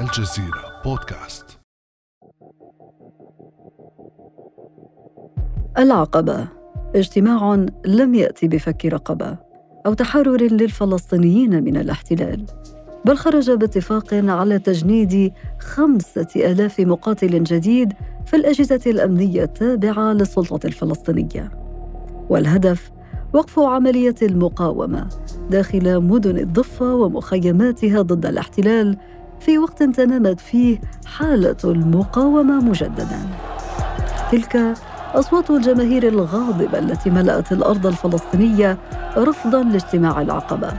الجزيرة بودكاست. العقبة. اجتماع لم يأتي بفك رقبة أو تحرر للفلسطينيين من الاحتلال بل خرج باتفاق على تجنيد خمسة آلاف مقاتل جديد في الأجهزة الأمنية التابعة للسلطة الفلسطينية. والهدف وقف عملية المقاومة داخل مدن الضفة ومخيماتها ضد الاحتلال في وقت تنامت فيه حالة المقاومة مجددا تلك أصوات الجماهير الغاضبة التي ملأت الأرض الفلسطينية رفضا لاجتماع العقبة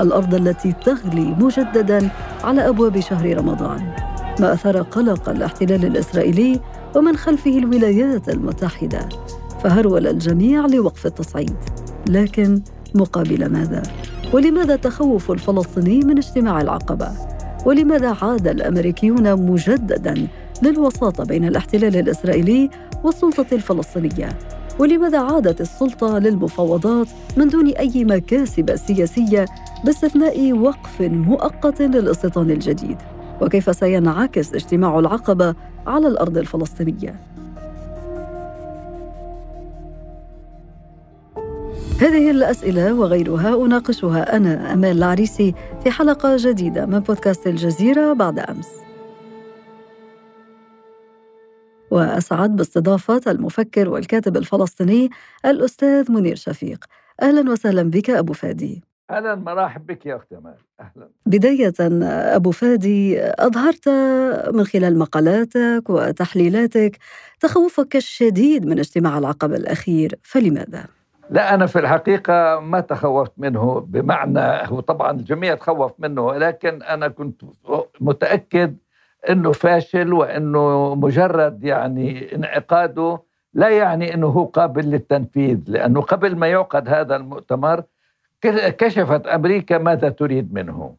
الأرض التي تغلي مجددا على أبواب شهر رمضان ما أثار قلق الاحتلال الإسرائيلي ومن خلفه الولايات المتحدة فهرول الجميع لوقف التصعيد لكن مقابل ماذا؟ ولماذا تخوف الفلسطيني من اجتماع العقبة؟ ولماذا عاد الأمريكيون مجددا للوساطة بين الاحتلال الإسرائيلي والسلطة الفلسطينية؟ ولماذا عادت السلطة للمفاوضات من دون أي مكاسب سياسية باستثناء وقف مؤقت للاستيطان الجديد؟ وكيف سينعكس اجتماع العقبة على الأرض الفلسطينية؟ هذه الأسئلة وغيرها أناقشها أنا أمال العريسي في حلقة جديدة من بودكاست الجزيرة بعد أمس. وأسعد باستضافة المفكر والكاتب الفلسطيني الأستاذ منير شفيق. أهلا وسهلا بك أبو فادي. أهلا مرحب بك يا أخت أمال. أهلا. بداية أبو فادي أظهرت من خلال مقالاتك وتحليلاتك تخوفك الشديد من اجتماع العقبة الأخير فلماذا؟ لا أنا في الحقيقة ما تخوفت منه بمعنى هو طبعا الجميع تخوف منه ولكن أنا كنت متأكد إنه فاشل وإنه مجرد يعني انعقاده لا يعني إنه هو قابل للتنفيذ لأنه قبل ما يعقد هذا المؤتمر كشفت أمريكا ماذا تريد منه.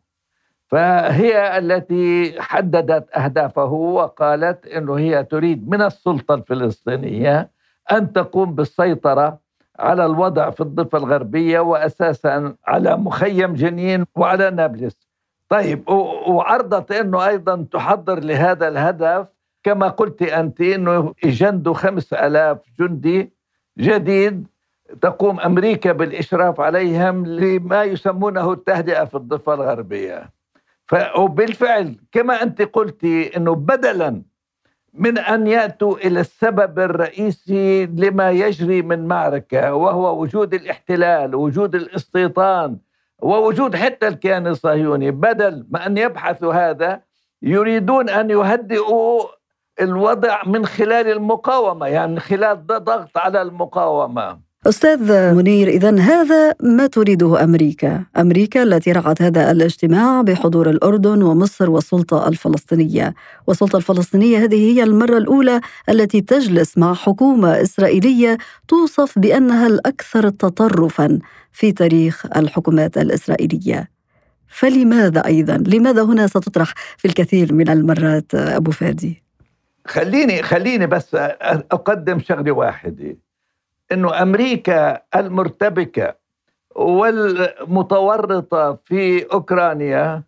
فهي التي حددت أهدافه وقالت إنه هي تريد من السلطة الفلسطينية أن تقوم بالسيطرة على الوضع في الضفة الغربية واساسا على مخيم جنين وعلى نابلس. طيب وعرضت إنه أيضا تحضر لهذا الهدف. كما قلت أنت إنه يجندوا خمس آلاف جندي جديد تقوم أمريكا بالإشراف عليهم لما يسمونه التهدئة في الضفة الغربية. وبالفعل كما أنت قلتي إنه بدلا من أن يأتوا إلى السبب الرئيسي لما يجري من معركة وهو وجود الاحتلال وجود الاستيطان ووجود حتى الكيان الصهيوني. بدل ما أن يبحثوا هذا يريدون أن يهدئوا الوضع من خلال المقاومة يعني من خلال ضغط على المقاومة. أستاذ منير إذا هذا ما تريده أمريكا أمريكا التي رعت هذا الاجتماع بحضور الأردن ومصر والسلطة الفلسطينية والسلطة الفلسطينية هذه هي المرة الأولى التي تجلس مع حكومة إسرائيلية توصف بأنها الأكثر تطرفا في تاريخ الحكومات الإسرائيلية فلماذا أيضا؟ لماذا هنا ستطرح في الكثير من المرات أبو فادي؟ خليني خليني بس أقدم شغلة واحدة إنه أمريكا المرتبكة والمتورطة في أوكرانيا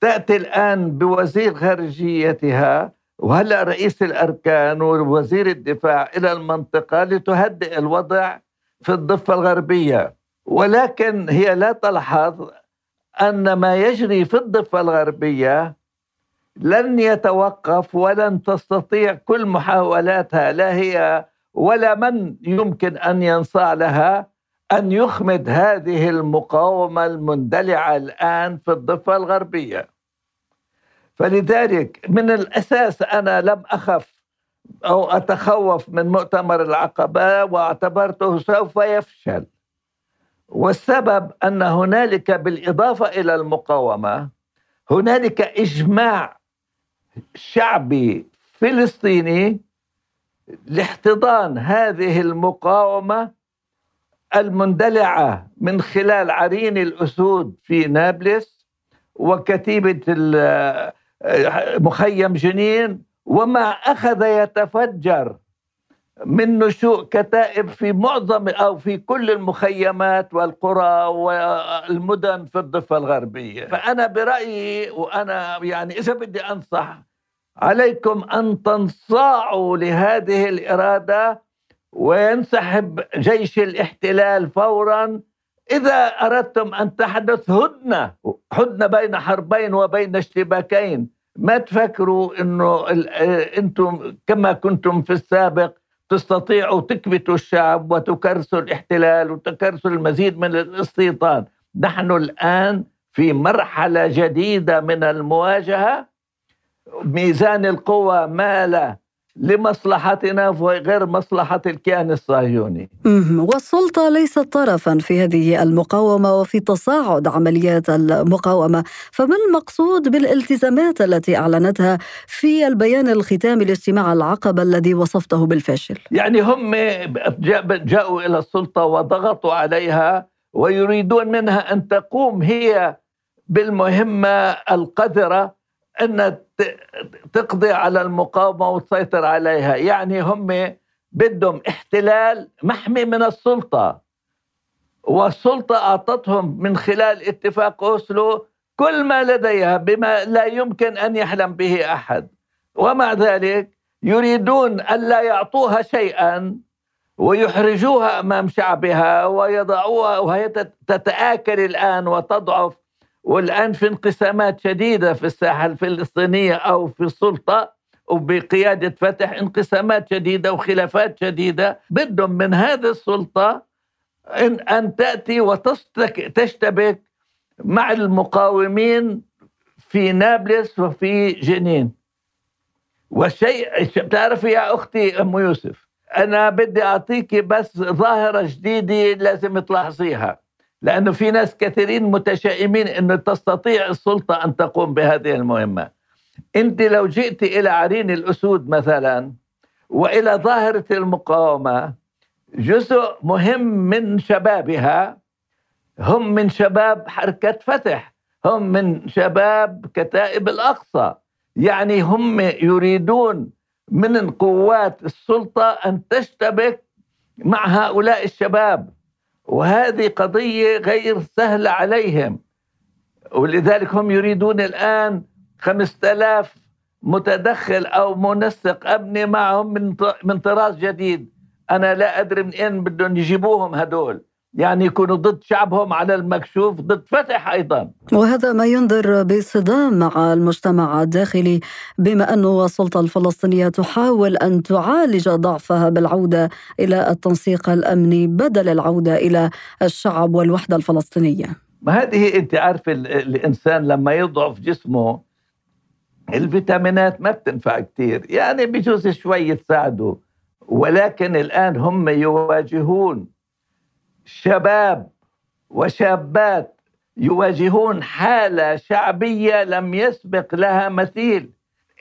تأتي الآن بوزير خارجيتها وهلأ رئيس الأركان ووزير الدفاع إلى المنطقة لتهدئ الوضع في الضفة الغربية. ولكن هي لا تلحظ أن ما يجري في الضفة الغربية لن يتوقف ولن تستطيع كل محاولاتها لا هي ولا من يمكن أن ينصاع لها أن يخمد هذه المقاومة المندلعة الآن في الضفة الغربية. فلذلك من الأساس أنا لم أخف أو أتخوف من مؤتمر العقبة واعتبرته سوف يفشل. والسبب أن هنالك بالإضافة إلى المقاومة هنالك إجماع شعبي فلسطيني لاحتضان هذه المقاومة المندلعة من خلال عرين الأسود في نابلس وكتيبة مخيم جنين وما أخذ يتفجر من نشوء كتائب في معظم أو في كل المخيمات والقرى والمدن في الضفة الغربية. فأنا برأيي وأنا يعني إذا بدي أنصح عليكم أن تنصاعوا لهذه الإرادة وينسحب جيش الاحتلال فورا. إذا أردتم أن تحدث هدنة هدنة بين حربين وبين اشتباكين ما تفكروا إنه أنتم كما كنتم في السابق تستطيعوا تكبتوا الشعب وتكرسوا الاحتلال وتكرسوا المزيد من الاستيطان. نحن الآن في مرحلة جديدة من المواجهة. ميزان القوى مال لمصلحتنا وغير مصلحة الكيان الصهيوني. والسلطة ليست طرفا في هذه المقاومة وفي تصاعد عمليات المقاومة. فما المقصود بالالتزامات التي أعلنتها في البيان الختامي لاجتماع العقبة الذي وصفته بالفاشل؟ يعني هم جاءوا إلى السلطة وضغطوا عليها ويريدون منها أن تقوم هي بالمهمة القذرة أن تقضي على المقاومة وتسيطر عليها. يعني هم بدهم احتلال محمي من السلطة. والسلطة أعطتهم من خلال اتفاق أوسلو كل ما لديها بما لا يمكن أن يحلم به أحد. ومع ذلك يريدون ألا يعطوها شيئا ويحرجوها أمام شعبها ويضعوها وهي تتآكل الآن وتضعف والآن في انقسامات شديدة في الساحة الفلسطينية أو في السلطة وبقيادة فتح انقسامات شديدة وخلافات شديدة بدهم من هذه السلطة إن أن تأتي وتشتبك مع المقاومين في نابلس وفي جنين. والشيء بتعرفي يا أختي أم يوسف أنا بدي أعطيكي بس ظاهرة جديدة لازم تلاحظيها. لأنه في ناس كثيرين متشائمين أنه تستطيع السلطة أن تقوم بهذه المهمة. أنت لو جئت إلى عرين الأسود مثلا وإلى ظاهرة المقاومة جزء مهم من شبابها هم من شباب حركة فتح هم من شباب كتائب الأقصى. يعني هم يريدون من قوات السلطة أن تشتبك مع هؤلاء الشباب. وهذه قضية غير سهلة عليهم. ولذلك هم يريدون الآن خمسة آلاف متدخل أو منسق أبني معهم من طراز جديد. أنا لا أدري من أين بدهم يجيبوهم هدول. يعني يكونوا ضد شعبهم على المكشوف ضد فتح أيضا. وهذا ما ينذر بصدام مع المجتمع الداخلي بما أن السلطة الفلسطينية تحاول أن تعالج ضعفها بالعودة إلى التنسيق الأمني بدل العودة إلى الشعب والوحدة الفلسطينية. ما هذه أنت عارفة الإنسان لما يضعف جسمه الفيتامينات ما بتنفع كثير يعني بجوز شوي تساعده ولكن الآن هم يواجهون. شباب وشابات يواجهون حالة شعبية لم يسبق لها مثيل.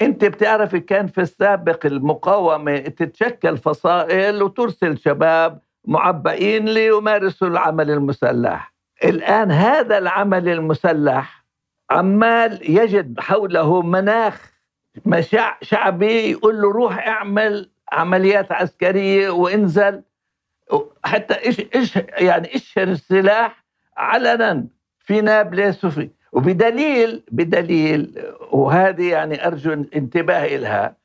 انت بتعرفي كان في السابق المقاومة تتشكل فصائل وترسل شباب معبئين ليمارسوا العمل المسلح. الآن هذا العمل المسلح عمال يجد حوله مناخ شعبي يقول له روح اعمل عمليات عسكرية وانزل. حتى إيش إيش يعني إشهر السلاح علنا في نابلس وفي وبدليل بدليل وهذه يعني أرجو انتباه لها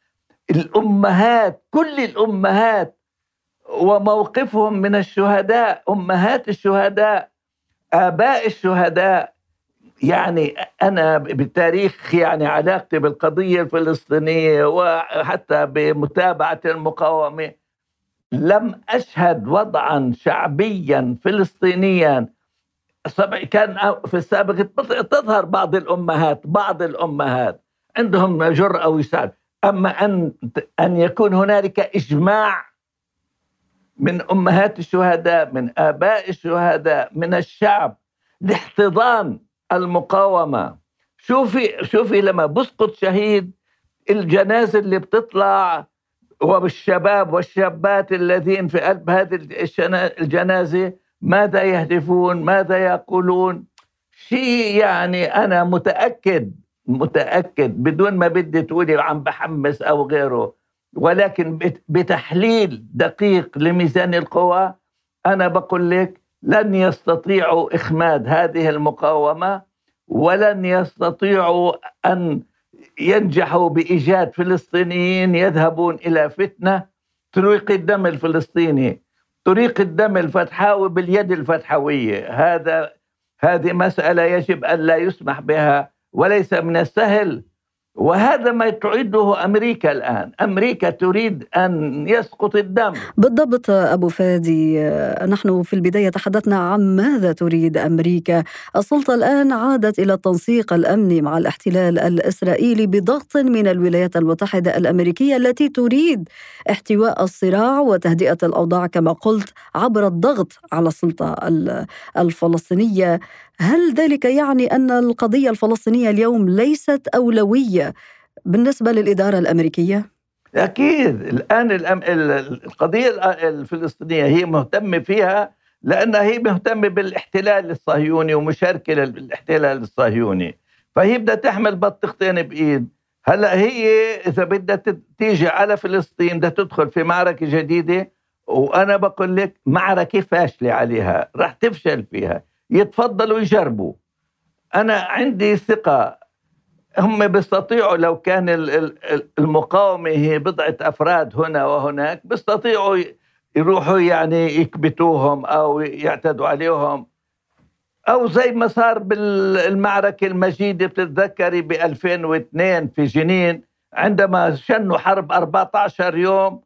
الأمهات كل الأمهات وموقفهم من الشهداء أمهات الشهداء آباء الشهداء يعني أنا بالتاريخ يعني علاقتي بالقضية الفلسطينية وحتى بمتابعة المقاومة لم أشهد وضعا شعبيا فلسطينيا. كان في السابق تظهر بعض الأمهات بعض الأمهات. عندهم جرأة ويساعد أما أن أن يكون هنالك إجماع من أمهات الشهداء من آباء الشهداء من الشعب لاحتضان المقاومة. شوفي شوفي لما بسقط شهيد الجنازة اللي بتطلع وبالشباب والشابات الذين في قلب هذه الجنازة ماذا يهدفون؟ ماذا يقولون؟ شيء يعني أنا متأكد متأكد بدون ما بدي تقولي عم بحمس أو غيره ولكن بتحليل دقيق لميزان القوى أنا بقول لك لن يستطيعوا إخماد هذه المقاومة ولن يستطيعوا أن ينجحوا بإيجاد فلسطينيين يذهبون إلى فتنة تريق الدم الفلسطيني تريق الدم الفتحاوي باليد الفتحويه هذا هذه مسألة يجب أن لا يسمح بها وليس من السهل وهذا ما تعده أمريكا الآن، أمريكا تريد أن يسقط الدم. بالضبط أبو فادي، نحن في البداية تحدثنا عن ماذا تريد أمريكا، السلطة الآن عادت إلى التنسيق الامني مع الاحتلال الإسرائيلي بضغط من الولايات المتحدة الأمريكية التي تريد احتواء الصراع وتهدئة الأوضاع كما قلت عبر الضغط على السلطة الفلسطينية. هل ذلك يعني أن القضية الفلسطينية اليوم ليست أولوية بالنسبة للإدارة الأمريكية؟ أكيد. الآن القضية الفلسطينية هي مهتمة فيها لانها هي مهتمة بالاحتلال الصهيوني ومشاركة بالاحتلال الصهيوني. فهي بدها تحمل بطيختين بإيد. هلأ هي إذا بدها تيجي على فلسطين بدها تدخل في معركة جديدة. وأنا بقول لك معركة فاشلة عليها راح تفشل فيها. يتفضلوا يجربوا. أنا عندي ثقة هم بيستطيعوا لو كان المقاومة هي بضعة أفراد هنا وهناك بيستطيعوا يروحوا يعني يكبتوهم أو يعتدوا عليهم. أو زي ما صار بالمعركة المجيدة بتتذكري ب 2002 في جنين عندما شنوا حرب 14 يوم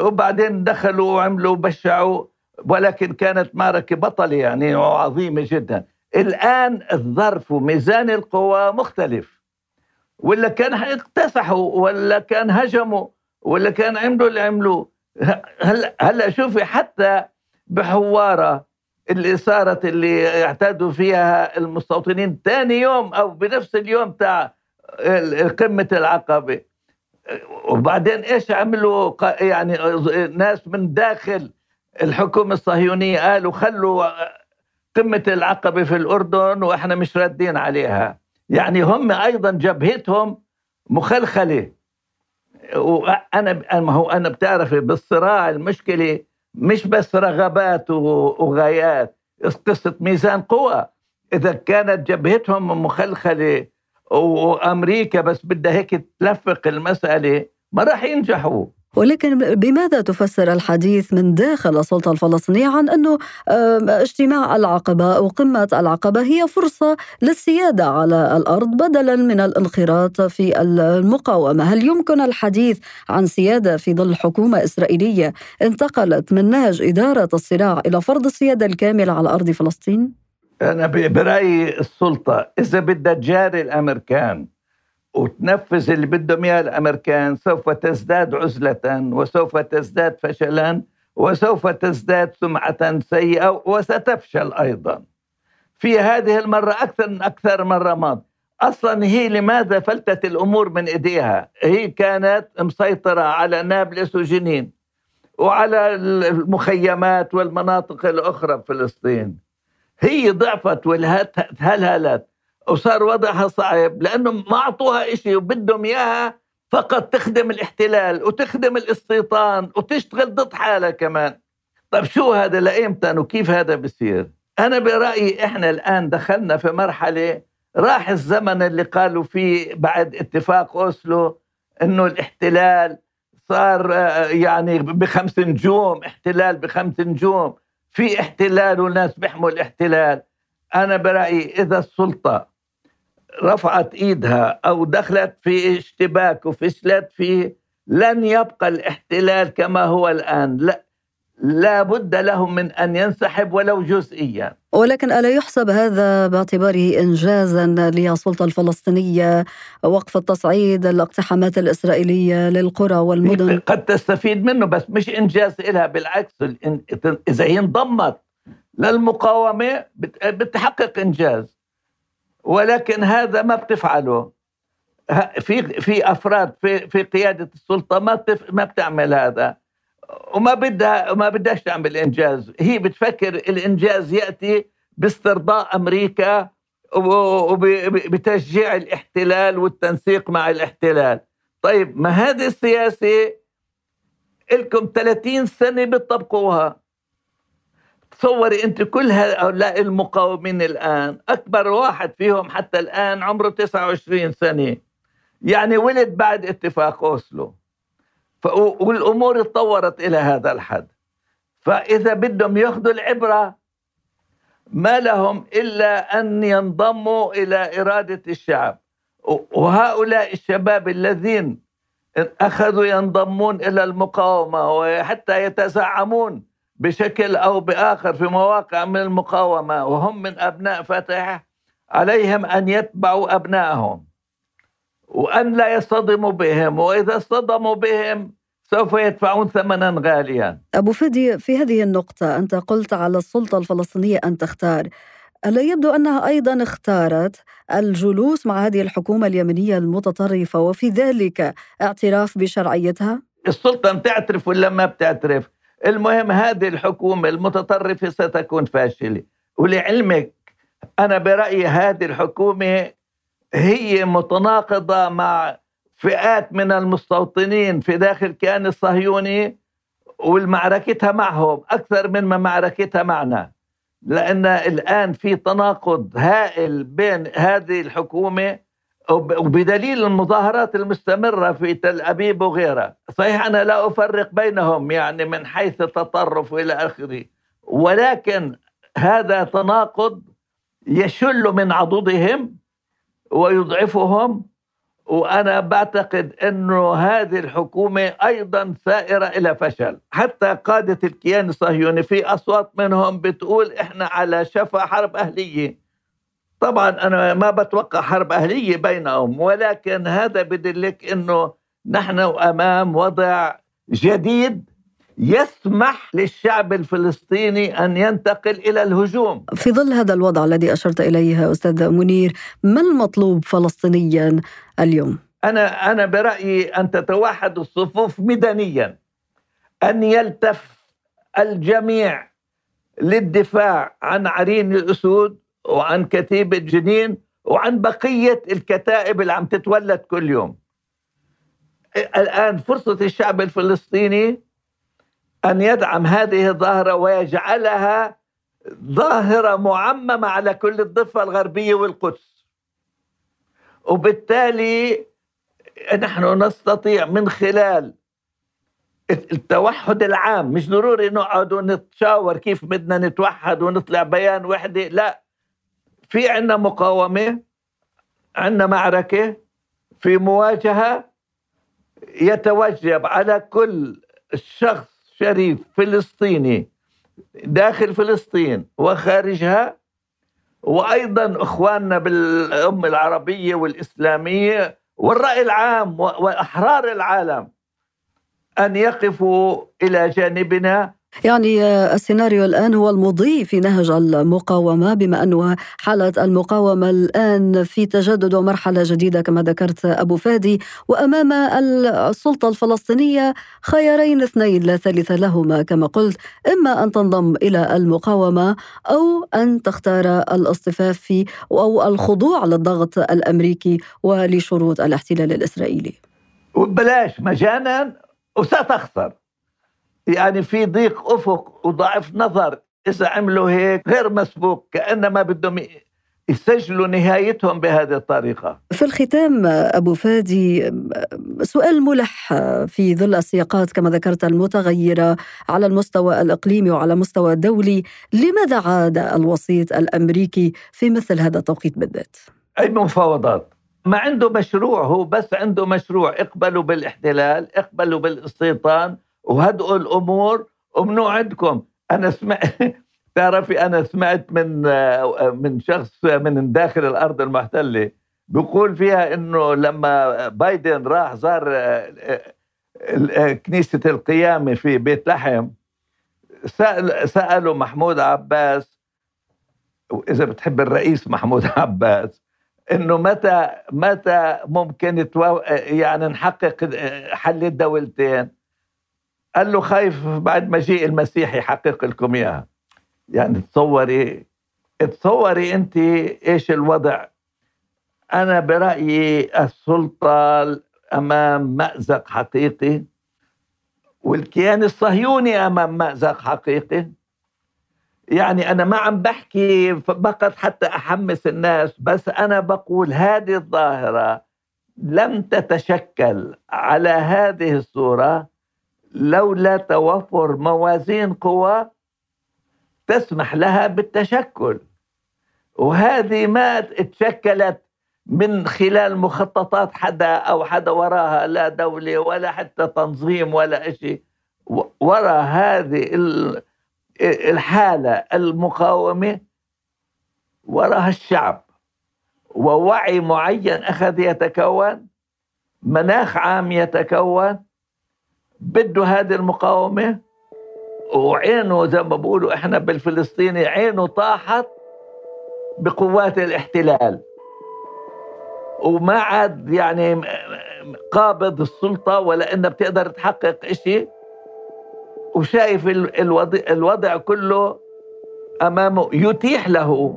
وبعدين دخلوا وعملوا بشعوا ولكن كانت معركة بطلة يعني عظيمة جدا. الآن الظرف وميزان القوى مختلف. ولا كان اكتسحوا ولا كان هجموا ولا كان عملوا اللي عملوه. هلا هلا شوفي حتى بحوارة اللي صارت اللي اعتادوا فيها المستوطنين ثاني يوم أو بنفس اليوم تاع قمة العقبة؟ وبعدين إيش عملوا يعني ناس من داخل الحكومة الصهيونية قالوا خلوا قمة العقبة في الأردن وإحنا مش ردين عليها. يعني هم أيضا جبهتهم مخلخلة. وأنا ما هو أنا بتعرفي بالصراع المشكلة مش بس رغبات وغايات قصة ميزان قوى إذا كانت جبهتهم مخلخلة وأمريكا بس بدها هيك تلفق المسألة ما راح ينجحوا. ولكن بماذا تفسر الحديث من داخل السلطة الفلسطينية عن أنه اجتماع العقبة أو قمة العقبة هي فرصة للسيادة على الأرض بدلا من الانخراط في المقاومة هل يمكن الحديث عن سيادة في ظل حكومة إسرائيلية انتقلت من نهج إدارة الصراع إلى فرض السيادة الكاملة على أرض فلسطين؟ أنا برأيي السلطة إذا بدها تجاري الأمريكان وتنفذ اللي بدهم إياه الأمريكان سوف تزداد عزلة وسوف تزداد فشلا وسوف تزداد سمعة سيئة وستفشل أيضا. في هذه المرة أكثر من أكثر مره ماض أصلا هي لماذا فلتت الأمور من إيديها؟ هي كانت مسيطرة على نابلس وجنين وعلى المخيمات والمناطق الأخرى بفلسطين هي ضعفت والهلهلت وصار وضعها صعب لأنه ما أعطوها شيء وبدهم إياها فقط تخدم الاحتلال وتخدم الاستيطان وتشتغل ضد حالها كمان. طيب شو هذا؟ لأيمتى؟ وكيف هذا بصير أنا برأيي إحنا الآن دخلنا في مرحلة راح الزمن اللي قالوا فيه بعد اتفاق أوسلو إنه الاحتلال صار آه، يعني بخمس نجوم احتلال بخمس نجوم في احتلال وناس بيحموا الاحتلال. أنا برأيي إذا السلطة رفعت ايدها أو دخلت في اشتباك وفشلت فيه لن يبقى الاحتلال كما هو الآن. لا لا بد لهم من أن ينسحب ولو جزئيا. ولكن ألا يحسب هذا باعتباره انجازا للسلطه الفلسطينية وقف التصعيد الاقتحامات الإسرائيلية للقرى والمدن؟ قد تستفيد منه بس مش إنجاز لها بالعكس إذا هي انضمت للمقاومة بتحقق إنجاز. ولكن هذا ما بتفعله. في في أفراد في في قيادة السلطة ما ما بتعمل هذا. وما بدها ما بدهاش تعمل إنجاز. هي بتفكر الإنجاز يأتي باسترضاء أمريكا وبتشجيع الاحتلال والتنسيق مع الاحتلال. طيب ما هذه السياسة؟ لكم 30 سنة بتطبقوها. تصوري أنت كل هؤلاء المقاومين الآن. أكبر واحد فيهم حتى الآن عمره 29 سنة. يعني ولد بعد اتفاق أوسلو. والأمور تطورت إلى هذا الحد. فإذا بدهم يأخذوا العبرة ما لهم إلا أن ينضموا إلى إرادة الشعب. وهؤلاء الشباب الذين أخذوا ينضمون إلى المقاومة وحتى يتزعمون بشكل أو بآخر في مواقع من المقاومة وهم من أبناء فتح عليهم أن يتبعوا أبنائهم وأن لا يصطدموا بهم وإذا اصطدموا بهم سوف يدفعون ثمنا غاليا. أبو فدي في هذه النقطة أنت قلت على السلطة الفلسطينية أن تختار. ألا يبدو أنها أيضا اختارت الجلوس مع هذه الحكومة اليمنية المتطرفة وفي ذلك اعتراف بشرعيتها؟ السلطة بتعترف ولا ما بتعترف؟ المهم هذه الحكومة المتطرفة ستكون فاشلة. ولعلمك أنا برأيي هذه الحكومة هي متناقضة مع فئات من المستوطنين في داخل الكيان الصهيوني والمعركتها معهم أكثر من ما معركتها معنا. لأن الآن في تناقض هائل بين هذه الحكومة وبدليل المظاهرات المستمرة في تل أبيب وغيرها صحيح أنا لا أفرق بينهم يعني من حيث التطرف إلى آخره. ولكن هذا تناقض يشل من عضدهم ويضعفهم وأنا بعتقد أنه هذه الحكومة أيضا سائرة إلى فشل. حتى قادة الكيان الصهيوني في أصوات منهم بتقول إحنا على شفا حرب أهلية. طبعا أنا ما بتوقع حرب أهلية بينهم ولكن هذا بدلك أنه نحن أمام وضع جديد يسمح للشعب الفلسطيني أن ينتقل إلى الهجوم. في ظل هذا الوضع الذي أشرت إليه أستاذ منير، ما المطلوب فلسطينيا اليوم؟ أنا أنا برأيي أن تتوحد الصفوف مدنيا أن يلتف الجميع للدفاع عن عرين الأسود وعن كتيبه جنين وعن بقية الكتائب اللي عم تتولد كل يوم. الآن فرصة الشعب الفلسطيني أن يدعم هذه الظاهرة ويجعلها ظاهرة معممة على كل الضفة الغربية والقدس وبالتالي نحن نستطيع من خلال التوحد العام مش ضروري نقعد ونتشاور كيف بدنا نتوحد ونطلع بيان وحده لا في عندنا مقاومة عندنا معركة في مواجهة يتوجب على كل الشخص شريف فلسطيني داخل فلسطين وخارجها وأيضا إخواننا بالامه العربية والإسلامية والرأي العام وأحرار العالم أن يقفوا إلى جانبنا. يعني السيناريو الآن هو المضي في نهج المقاومة بما أنه حالة المقاومة الآن في تجدد ومرحلة جديدة كما ذكرت أبو فادي. وأمام السلطة الفلسطينية خيارين اثنين لا ثالث لهما كما قلت إما أن تنضم إلى المقاومة أو أن تختار الاصطفاف أو الخضوع للضغط الأمريكي ولشروط الاحتلال الإسرائيلي. وبلاش مجانا وستخسر. يعني في ضيق أفق وضعف نظر. إذا عملوا هيك غير مسبوق كأنما بدهم يسجلوا نهايتهم بهذه الطريقة. في الختام أبو فادي سؤال ملح في ظل السياقات كما ذكرت المتغيرة على المستوى الإقليمي وعلى مستوى الدولي. لماذا عاد الوسيط الأمريكي في مثل هذا التوقيت بالذات؟ أي مفاوضات؟ ما عنده مشروع هو بس عنده مشروع. اقبلوا بالإحتلال اقبلوا بالإستيطان وهدؤوا الأمور ومنو عندكم أنا سمعت تعرفي أنا سمعت من من شخص من داخل الأرض المحتلة بيقول فيها إنه لما بايدن راح زار كنيسة القيامة في بيت لحم سأل سألوا محمود عباس وإذا بتحب الرئيس محمود عباس إنه متى متى ممكن يعني نحقق حل الدولتين؟ قال له خايف بعد مجيء المسيح يحقق لكم إياها. يعني تصوري تصوري أنت إيش الوضع. أنا برأيي السلطة أمام مأزق حقيقي والكيان الصهيوني أمام مأزق حقيقي. يعني أنا ما عم بحكي فقط حتى أحمس الناس بس أنا بقول هذه الظاهرة لم تتشكل على هذه الصورة. لولا توفر موازين قوى تسمح لها بالتشكل. وهذه ما تشكلت من خلال مخططات حدا أو حدا وراها لا دولة ولا حتى تنظيم ولا شيء وراء هذه الحالة المقاومة وراها الشعب. ووعي معين أخذ يتكون مناخ عام يتكون بده هذه المقاومة؟ وعينه زي ما بقولوا إحنا بالفلسطيني عينه طاحت بقوات الاحتلال. وما عاد يعني قابض السلطة ولا إنها بتقدر تحقق إشي. وشايف الوضع, الوضع كله أمامه يتيح له.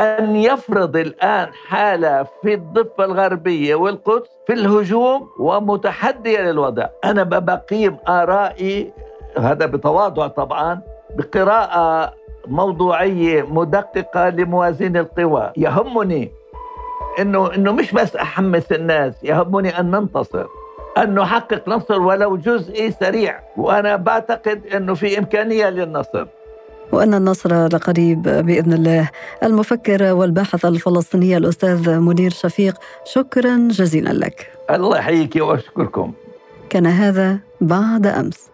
أن يفرض الآن حالة في الضفة الغربية والقدس في الهجوم ومتحدية للوضع. أنا بقيم آرائي هذا بتواضع طبعا بقراءة موضوعية مدققة لموازين القوى. يهمني إنه إنه مش بس أحمس الناس يهمني أن ننتصر أن نحقق نصر ولو جزئي سريع. وأنا بعتقد إنه في إمكانية للنصر. وأن النصر لقريب بإذن الله. المفكر والباحث الفلسطيني الأستاذ منير شفيق شكرا جزيلا لك. الله يحييك وأشكركم. كان هذا بعد أمس.